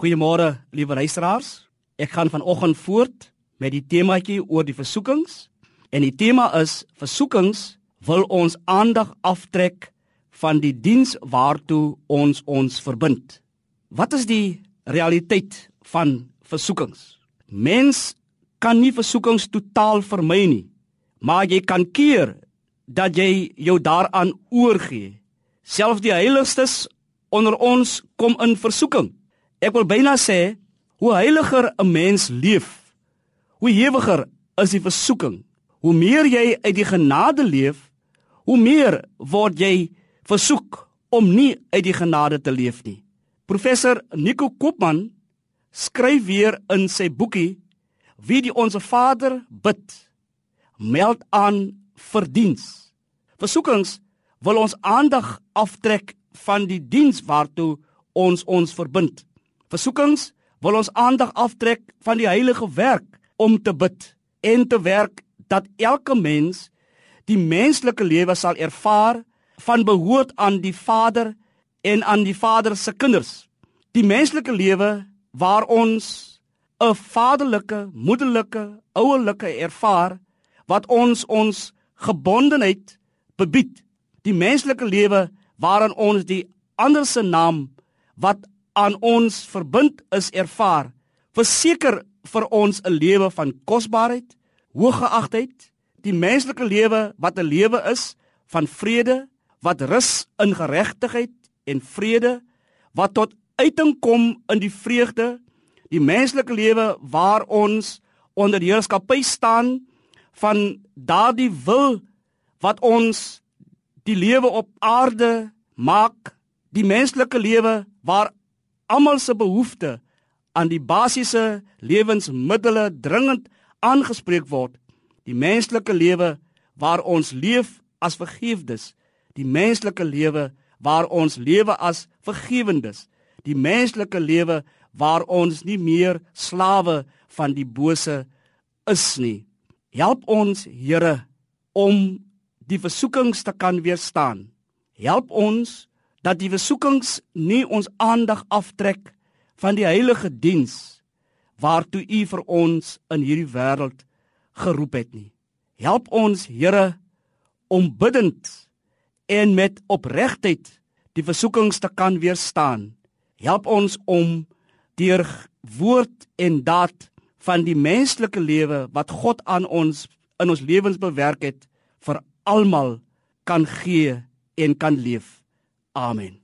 Goeiemôre, liewe luisteraars. Ek gaan vanoggend voort met die temaatjie oor die versoekings. En die tema is versoekings wil ons aandag aftrek van die diens waartoe ons ons verbind. Wat is die realiteit van versoekings? Mens kan nie versoekings totaal vermy nie, maar jy kan keer dat jy jou daaraan oorgee. Selfs die heiligstes onder ons kom in versoeking. Ek wil byna sê, hoe heiliger 'n mens leef, hoe hewiger is die versoeking. Hoe meer jy uit die genade leef, hoe meer word jy versoek om nie uit die genade te leef nie. Professor Nico Koopman skryf weer in sy boekie Wie die onsse Vader bid, meld aan vir diens. Versoekings wil ons aandag aftrek van die diens waartoe ons ons verbind. Versoekings wil ons aandag aftrek van die heilige werk om te bid en te werk dat elke mens die menslike lewe sal ervaar van behoort aan die Vader en aan die Vader se kinders. Die menslike lewe waar ons 'n vaderlike, moederlike, ouerlike ervaar wat ons ons gebondenheid bebied. Die menslike lewe waarin ons die ander se naam wat aan ons verbind is ervaar, verseker vir ons 'n lewe van kosbaarheid, hooggeagtheid, die menslike lewe wat 'n lewe is van vrede, wat rus in geregtigheid en vrede, wat tot uiting kom in die vreugde, die menslike lewe waar ons onder die heerskappy staan van daardie wil wat ons die lewe op aarde maak, die menslike lewe waar almal se behoefte aan die basiese lewensmiddels dringend aangespreek word. Die menslike lewe waar ons leef as vergifnis, die menslike lewe waar ons lewe as vergewendes, die menslike lewe waar ons nie meer slawe van die bose is nie. Help ons, Here, om die versoekings te kan weerstaan. Help ons dat die versoekings nie ons aandag aftrek van die heilige diens waartoe U vir ons in hierdie wêreld geroep het nie. Help ons, Here, om bidtend en met opregtheid die versoekings te kan weerstaan. Help ons om deur woord en daad van die menslike lewe wat God aan ons in ons lewens bewerk het vir almal kan gee en kan leef. Amen.